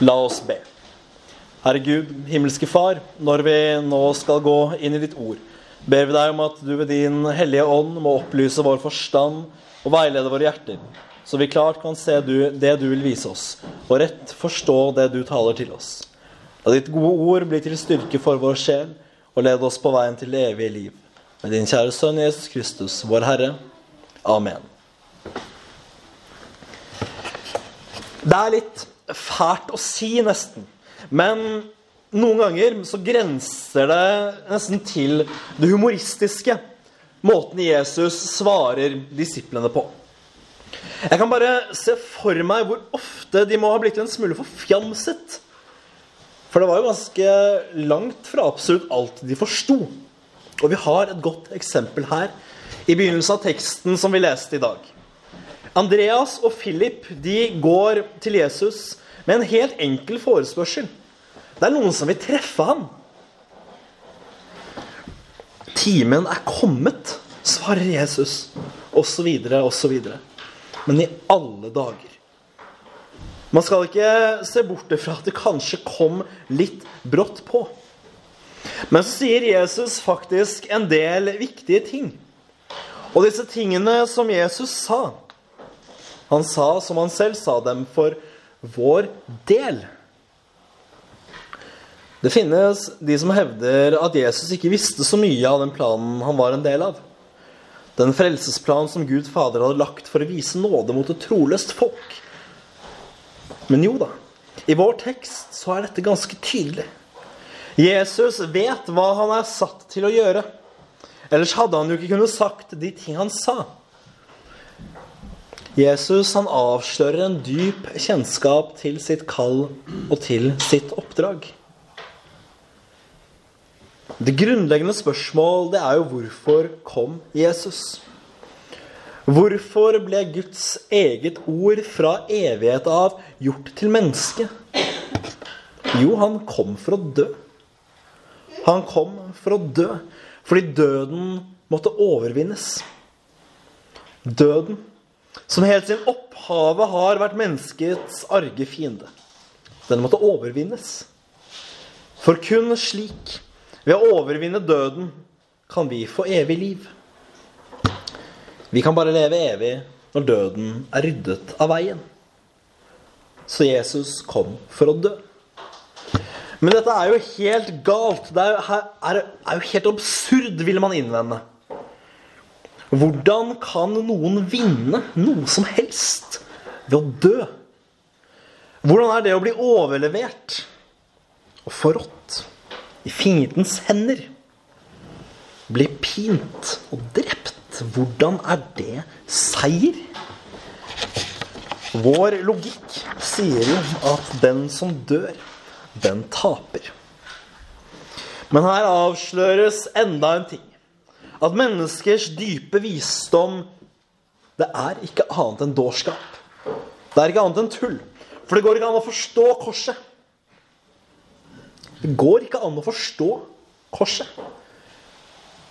La oss be. Herre Gud, himmelske Far, når vi nå skal gå inn i ditt ord, ber vi deg om at du ved din hellige ånd må opplyse vår forstand og veilede våre hjerter, så vi klart kan se det du vil vise oss, og rett forstå det du taler til oss. La ditt gode ord bli til styrke for vår sjel, og lede oss på veien til det evige liv. Med din kjære Sønn Jesus Kristus, vår Herre. Amen. Det er litt fælt å si, nesten. Men noen ganger så grenser det nesten til det humoristiske. Måten Jesus svarer disiplene på. Jeg kan bare se for meg hvor ofte de må ha blitt en smule forfjamset. For det var jo ganske langt fra absolutt alt de forsto. Og vi har et godt eksempel her i begynnelsen av teksten som vi leste i dag. Andreas og Philip de går til Jesus med en helt enkel forespørsel. Det er noen som vil treffe ham. Timen er kommet, svarer Jesus, osv., osv. Men i alle dager Man skal ikke se bort fra at det kanskje kom litt brått på. Men så sier Jesus faktisk en del viktige ting. Og disse tingene som Jesus sa Han sa som han selv sa dem for vår del. Det finnes de som hevder at Jesus ikke visste så mye av den planen han var en del av. Den frelsesplanen som Gud Fader hadde lagt for å vise nåde mot et troløst folk. Men jo da, i vår tekst så er dette ganske tydelig. Jesus vet hva han er satt til å gjøre. Ellers hadde han jo ikke kunnet sagt de ting han sa. Jesus han avslører en dyp kjennskap til sitt kall og til sitt oppdrag. Det grunnleggende spørsmål det er jo hvorfor kom Jesus? Hvorfor ble Guds eget ord fra evighet av gjort til menneske? Jo, han kom for å dø. Han kom for å dø fordi døden måtte overvinnes. Døden som helt siden opphavet har vært menneskets arge fiende. Den måtte overvinnes. For kun slik, ved å overvinne døden, kan vi få evig liv. Vi kan bare leve evig når døden er ryddet av veien. Så Jesus kom for å dø. Men dette er jo helt galt. Det er jo, er, er jo helt absurd, vil man innvende. Hvordan kan noen vinne noe som helst ved å dø? Hvordan er det å bli overlevert og forrådt i fiendens hender? Bli pint og drept? Hvordan er det seier? Vår logikk sier jo at den som dør, den taper. Men her avsløres enda en ting at menneskers dype visdom det er ikke annet enn dårskap. Det er ikke annet enn tull. For det går ikke an å forstå korset. Det går ikke an å forstå korset.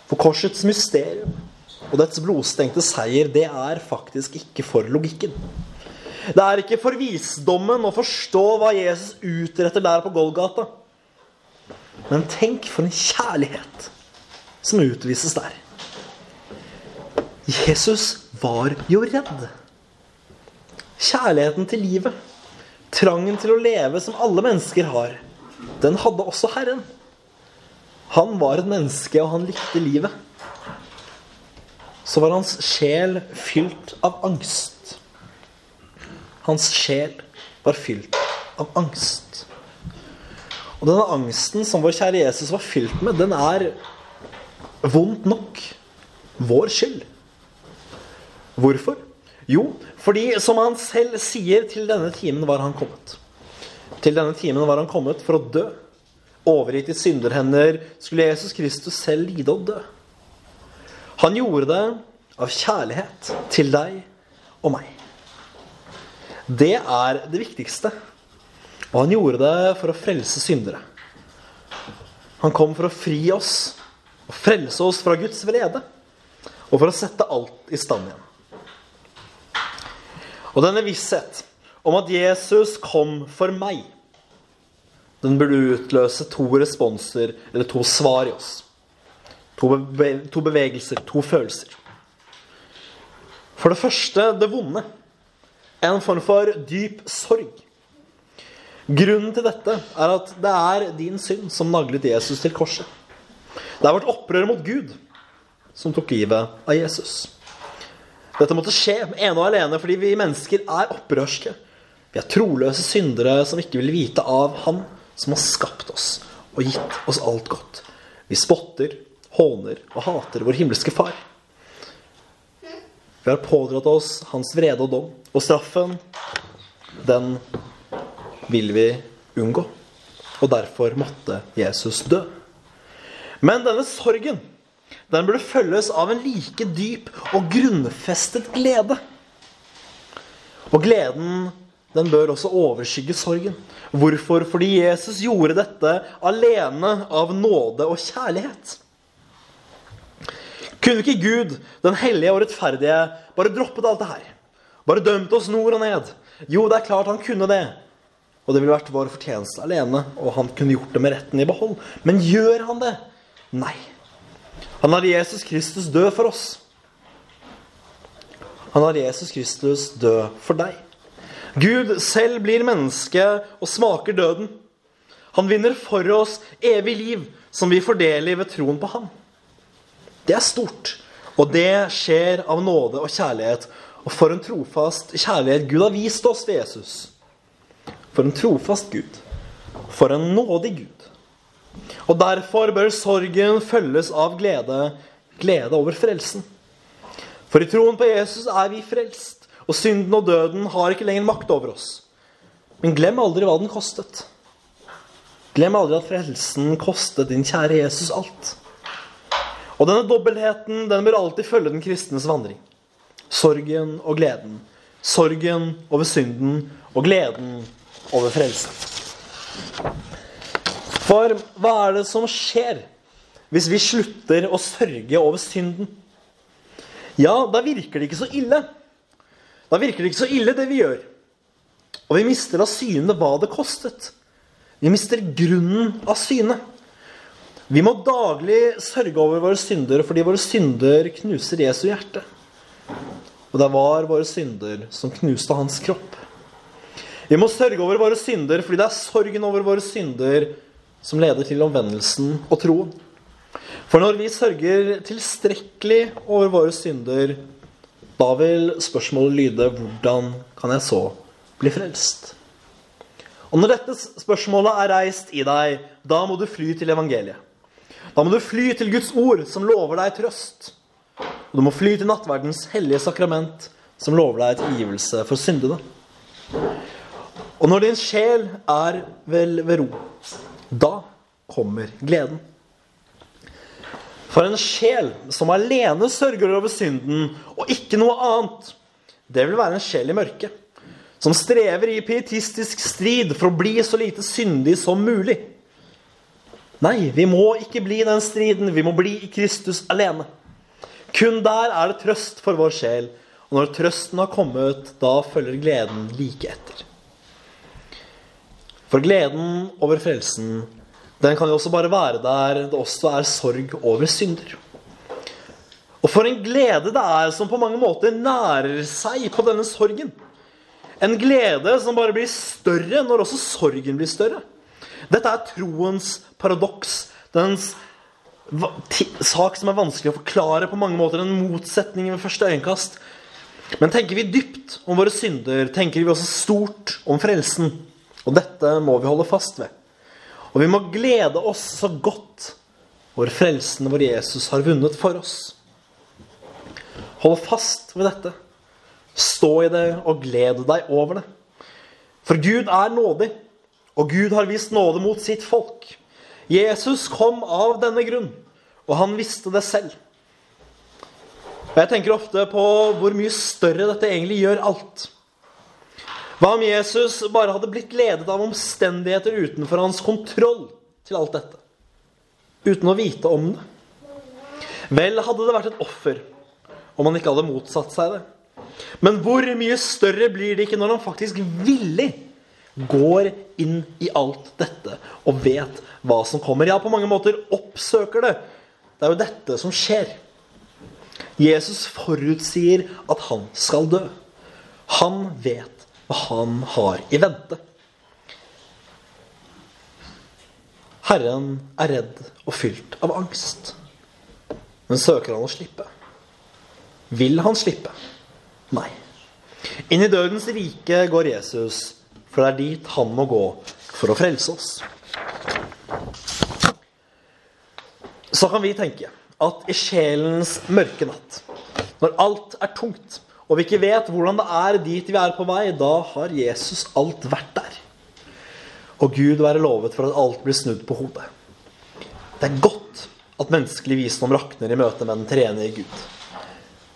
For korsets mysterium og dets blodstengte seier, det er faktisk ikke for logikken. Det er ikke for visdommen å forstå hva Jesus utretter der på Golgata. Men tenk for en kjærlighet som utvises der. Jesus var jo redd. Kjærligheten til livet, trangen til å leve som alle mennesker har, den hadde også Herren. Han var et menneske, og han likte livet. Så var hans sjel fylt av angst. Hans sjel var fylt av angst. Og denne angsten som vår kjære Jesus var fylt med, den er vondt nok vår skyld. Hvorfor? Jo, fordi som han selv sier, til denne timen var han kommet. Til denne timen var han kommet for å dø. Overgitt i synderhender skulle Jesus Kristus selv lide og dø. Han gjorde det av kjærlighet til deg og meg. Det er det viktigste. Og han gjorde det for å frelse syndere. Han kom for å fri oss og frelse oss fra Guds vrede. Og for å sette alt i stand igjen. Og denne visshet om at Jesus kom for meg, den burde utløse to responser, eller to svar i oss. To, beve to bevegelser, to følelser. For det første det vonde. En form for dyp sorg. Grunnen til dette er at det er din synd som naglet Jesus til korset. Det er vårt opprør mot Gud som tok livet av Jesus. Dette måtte skje ene og alene fordi vi mennesker er opprørske. Vi er troløse syndere som ikke vil vite av Han som har skapt oss og gitt oss alt godt. Vi spotter, håner og hater vår himmelske Far. Vi har pådratt oss hans vrede og dom. Og straffen, den vil vi unngå. Og derfor måtte Jesus dø. Men denne sorgen den burde følges av en like dyp og grunnfestet glede. Og gleden den bør også overskygge sorgen. Hvorfor? Fordi Jesus gjorde dette alene av nåde og kjærlighet. Kunne ikke Gud, den hellige og rettferdige, bare droppet alt det her? Bare dømt oss nord og ned? Jo, det er klart han kunne det. Og det ville vært vår fortjeneste alene, og han kunne gjort det med retten i behold. Men gjør han det? Nei. Han har Jesus Kristus død for oss. Han har Jesus Kristus død for deg. Gud selv blir menneske og smaker døden. Han vinner for oss evig liv, som vi fordeler ved troen på ham. Det er stort, og det skjer av nåde og kjærlighet. Og for en trofast kjærlighet Gud har vist oss ved Jesus. For en trofast Gud. For en nådig Gud. Og derfor bør sorgen følges av glede, glede over frelsen. For i troen på Jesus er vi frelst, og synden og døden har ikke lenger makt over oss. Men glem aldri hva den kostet. Glem aldri at frelsen kostet din kjære Jesus alt. Og denne dobbeltheten den bør alltid følge den kristnes vandring. Sorgen og gleden. Sorgen over synden og gleden over frelsen. For hva er det som skjer hvis vi slutter å sørge over synden? Ja, da virker det ikke så ille. Da virker det ikke så ille, det vi gjør. Og vi mister av syne hva det kostet. Vi mister grunnen av syne. Vi må daglig sørge over våre synder fordi våre synder knuser Jesu hjerte. Og det var våre synder som knuste hans kropp. Vi må sørge over våre synder fordi det er sorgen over våre synder som leder til omvendelsen og troen. For når vi sørger tilstrekkelig over våre synder, da vil spørsmålet lyde hvordan kan jeg så bli frelst? Og når dette spørsmålet er reist i deg, da må du fly til evangeliet. Da må du fly til Guds ord, som lover deg trøst. Og du må fly til nattverdens hellige sakrament, som lover deg tilgivelse for syndene. Og når din sjel er vel ved ro, da kommer gleden. For en sjel som alene sørger over synden, og ikke noe annet, det vil være en sjel i mørket. Som strever i pietistisk strid for å bli så lite syndig som mulig. Nei, vi må ikke bli i den striden. Vi må bli i Kristus alene. Kun der er det trøst for vår sjel. Og når trøsten har kommet, da følger gleden like etter. For gleden over frelsen, den kan jo også bare være der det også er sorg over synder. Og for en glede det er som på mange måter nærer seg på denne sorgen. En glede som bare blir større når også sorgen blir større. Dette er troens paradoks. Dens sak som er vanskelig å forklare på mange måter. En motsetning ved første øyekast. Men tenker vi dypt om våre synder, tenker vi også stort om frelsen. Og dette må vi holde fast ved. Og vi må glede oss så godt vår frelsen, vår Jesus, har vunnet for oss. Hold fast ved dette. Stå i det og gled deg over det. For Gud er nådig, og Gud har vist nåde mot sitt folk. Jesus kom av denne grunn, og han visste det selv. Og Jeg tenker ofte på hvor mye større dette egentlig gjør alt. Hva om Jesus bare hadde blitt ledet av omstendigheter utenfor hans kontroll til alt dette? Uten å vite om det? Vel hadde det vært et offer om han ikke hadde motsatt seg det. Men hvor mye større blir det ikke når han faktisk villig går inn i alt dette og vet hva som kommer. Ja, på mange måter oppsøker det. Det er jo dette som skjer. Jesus forutsier at han skal dø. Han vet han har i vente. Herren er redd og fylt av angst. Men søker han å slippe? Vil han slippe? Nei. Inn i dødens rike går Jesus, for det er dit han må gå for å frelse oss. Så kan vi tenke at i sjelens mørke natt, når alt er tungt, og vi ikke vet hvordan det er dit vi er på vei, da har Jesus alt vært der. Og Gud være lovet for at alt blir snudd på hodet. Det er godt at menneskelig visdom rakner i møte med den trenige Gud.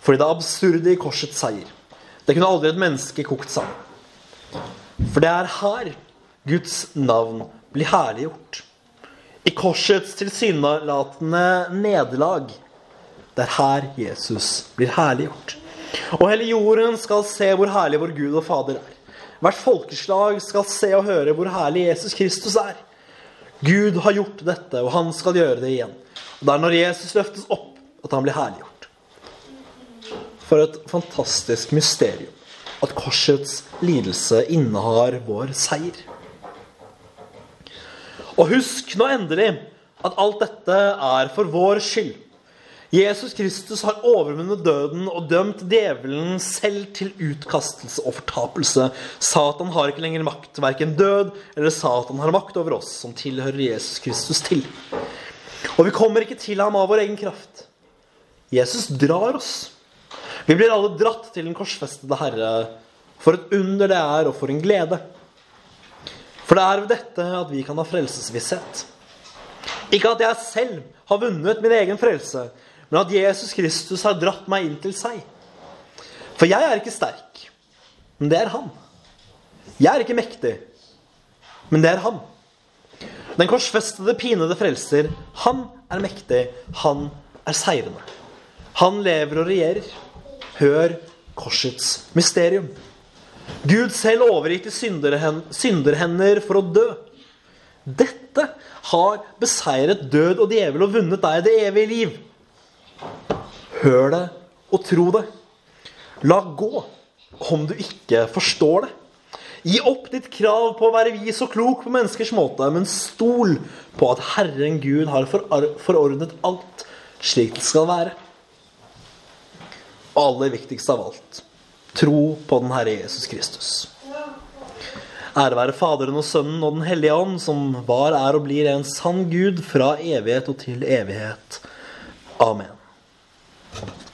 Fordi det absurde i korsets seier. Det kunne aldri et menneske kokt sammen. For det er her Guds navn blir herliggjort. I korsets tilsynelatende nederlag. Det er her Jesus blir herliggjort. Og hele jorden skal se hvor herlig vår Gud og Fader er. Hvert folkeslag skal se og høre hvor herlig Jesus Kristus er. Gud har gjort dette, og han skal gjøre det igjen. Og Det er når Jesus løftes opp, at han blir herliggjort. For et fantastisk mysterium at korsets lidelse innehar vår seier. Og husk nå endelig at alt dette er for vår skyld. Jesus Kristus har overvunnet døden og dømt djevelen selv til utkastelse og fortapelse. Satan har ikke lenger makt, verken død eller Satan har makt over oss som tilhører Jesus Kristus til. Og vi kommer ikke til ham av vår egen kraft. Jesus drar oss. Vi blir alle dratt til den korsfestede Herre. For et under det er, og for en glede. For det er ved dette at vi kan ha frelsesvisshet. Ikke at jeg selv har vunnet min egen frelse, men at Jesus Kristus har dratt meg inn til seg. For jeg er ikke sterk, men det er han. Jeg er ikke mektig, men det er han. Den korsfestede, pinede frelser, han er mektig, han er seirende. Han lever og regjerer. Hør korsets mysterium. Gud selv overgikk til synderhender for å dø. Dette har beseiret død og djevel og vunnet deg det evige liv. Hør det og tro det. La gå om du ikke forstår det. Gi opp ditt krav på å være vis og klok på menneskers måte, men stol på at Herren Gud har forordnet alt slik det skal være. Og aller viktigst av alt tro på den Herre Jesus Kristus. Ære være Faderen og Sønnen og Den hellige ånd, som var, er og blir en sann Gud fra evighet og til evighet. Amen. Thank you.